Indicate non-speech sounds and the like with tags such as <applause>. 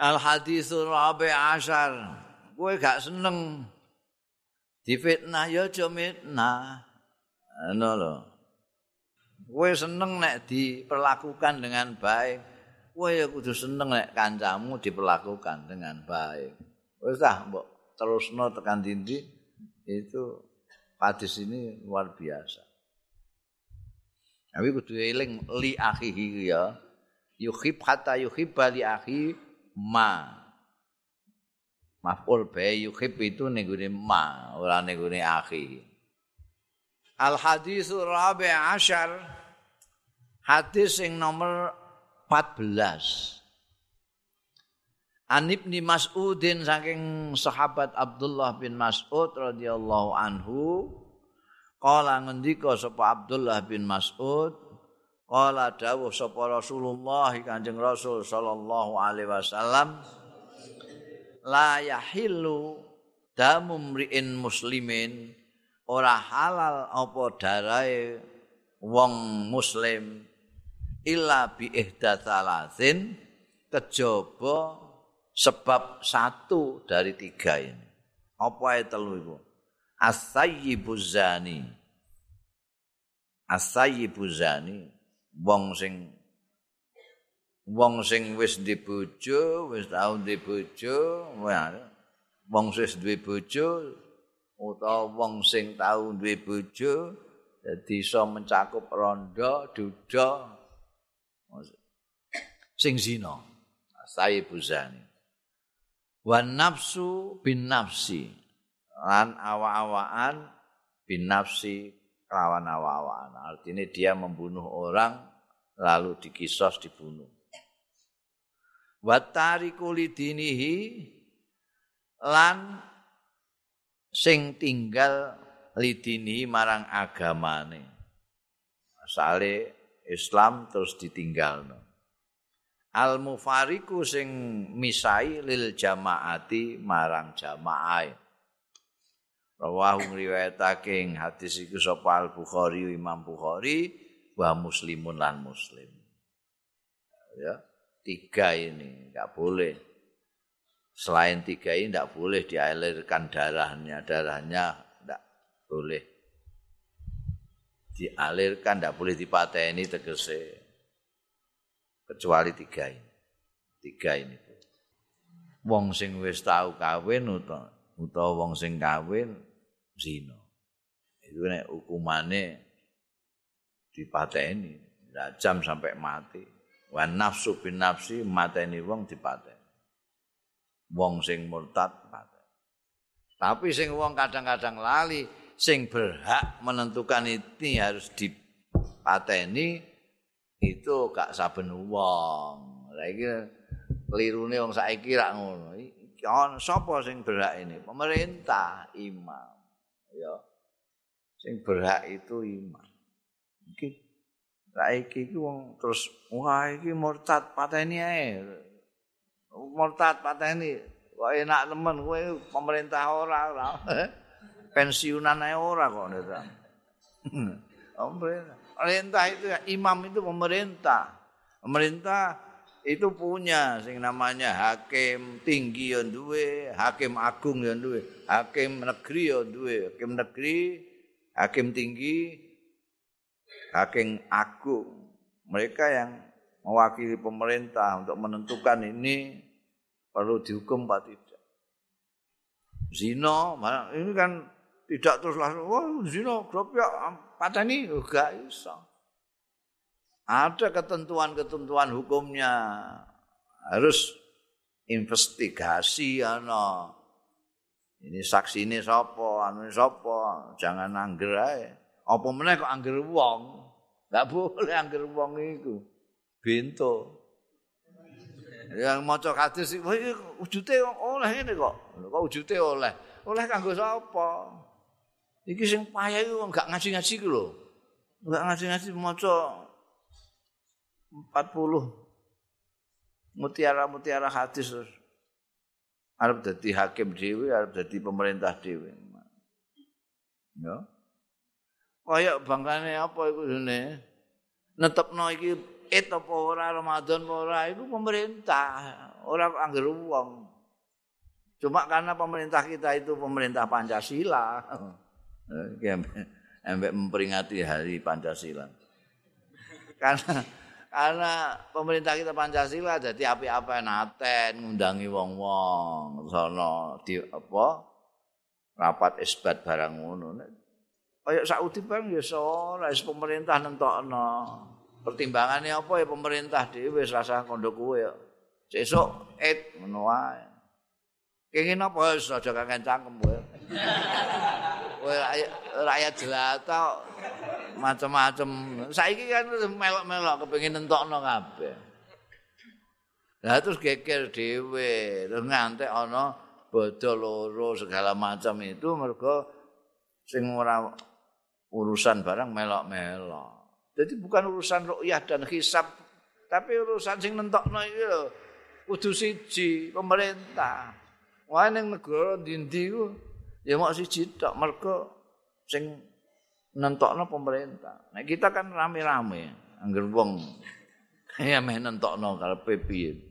Al hadisul rabi ashar. Kowe gak seneng difitnah ya aja mitnah. Ngono lho. Kowe seneng nek diperlakukan dengan baik. Kowe ya kudu seneng nek kancamu diperlakukan dengan baik. Wis ah mbok terusno tekan dindi itu hadis ini luar biasa. Tapi kudu eling li akhihi ya. Yuhib hatta yuhibba li akhi ma. Maf'ul bi yuhib itu ning ma, ora ning akhi. Al hadis rabi ashar hadis yang nomor 14. An Ibni Mas'udin saking sahabat Abdullah bin Mas'ud radhiyallahu anhu qala ngendika sapa Abdullah bin Mas'ud qala dawuh sapa Rasulullah Kanjeng Rasul sallallahu alaihi wasallam la yahillu damu mri'in muslimin ora halal apa darae wong muslim illa bi ihdatsalasin kejaba sebab satu dari tiga ini. Apa itu telu iku? As-sayyibuz zani. As-sayyibuz zani wong sing wong sing wis ndek bojo, wis tau ndek bojo, wong sing duwe bojo utawa wong sing tau duwe bojo dadi iso mencakup rondo, duda sing zina. Sayyibuz zani. wan nafsu bin nafsi lan awa-awaan bin nafsi lawan awa-awaan artinya dia membunuh orang lalu dikisos dibunuh. Watari kulidinihi lan sing tinggal lidini marang agamane. Asale Islam terus ditinggal no. al mufariku sing misai lil jamaati marang jamaah rawahu riwayatake ing hadis iku sapa al bukhari imam bukhari wa muslimun lan muslim ya tiga ini enggak boleh selain tiga ini enggak boleh dialirkan darahnya darahnya enggak boleh dialirkan enggak boleh dipateni tegese kecuali tiga ini. Tiga ini. Wong sing wis tau kawin utawa wong sing kawin zina. Itu nek hukumane dipateni, jam sampai mati. Wa nafsu bin nafsi mateni wong dipateni. Wong sing murtad mati. Tapi sing wong kadang-kadang lali sing berhak menentukan ini harus dipateni itu gak saben wong. Lah iki klirune wong saiki rak ngono. Iki sapa sing berhak ini? Pemerintah, imam. Ya. Sing berhak itu imam. Iki saiki iki wong terus wah iki murtad pateni ae. Murtad pateni. Kok enak temen kowe pemerintah ora ora. <laughs> Pensiunan ae ora kok ndak. <laughs> Pemerintah. itu imam itu pemerintah. Pemerintah itu punya sing namanya hakim tinggi yang duwe, hakim agung yang duwe, hakim negeri yang duwe, hakim negeri, hakim tinggi, hakim agung. Mereka yang mewakili pemerintah untuk menentukan ini perlu dihukum apa tidak. Zino, ini kan tidak terus langsung wah zina grop ya pateni enggak iso ada ketentuan-ketentuan hukumnya. Harus investigasi ana ini saksi ini sapa anu sapa jangan angger ae. Apa meneh kok angger wong? Enggak boleh angger wong iku. Bento. Yang maca hadis iki wujute oleh ngene kok. Kok wujute oleh? Oleh kanggo sapa? Iki sing payah iku enggak ngaji-ngaji ku lho. Enggak ngaji-ngaji maca 40 mutiara-mutiara hadis terus. Arab dadi hakim dhewe, arep dadi pemerintah dhewe. Ya. Kayak bangkane apa iku dene? Netepno iki et apa ora Ramadan apa ora iku pemerintah. ora angger wong. Cuma karena pemerintah kita itu pemerintah Pancasila. <laughs> Embek memperingati hari Pancasila. Karena karena pemerintah kita Pancasila jadi api-api naten ngundangi wong-wong sono di apa rapat isbat barang ngono. Kayak Saudi bang ya soal pemerintah nentokno. Pertimbangannya apa ya pemerintah dhewe wis rasa kondo kuwe ya. Sesuk et ngono wae. Kenging apa wis aja kangen cangkem kowe. <laughs> Kowe rakyat jelata macam-macam. Saiki kan melok-melok kepengin nentokno kabeh. Lah terus geger dhewe, terus ngantek ana bodho loro segala macam itu mergo sing ora urusan barang melok-melok. Jadi bukan urusan rukyah dan hisab, tapi urusan sing nentokno iki lho kudu siji pemerintah. Wah ning negara ndi-ndi ku ya mok siji tok mergo sing nentokno pemerintah. Nah kita kan rame-rame angger wong <laughs> kaya meh nentokno karepe piye.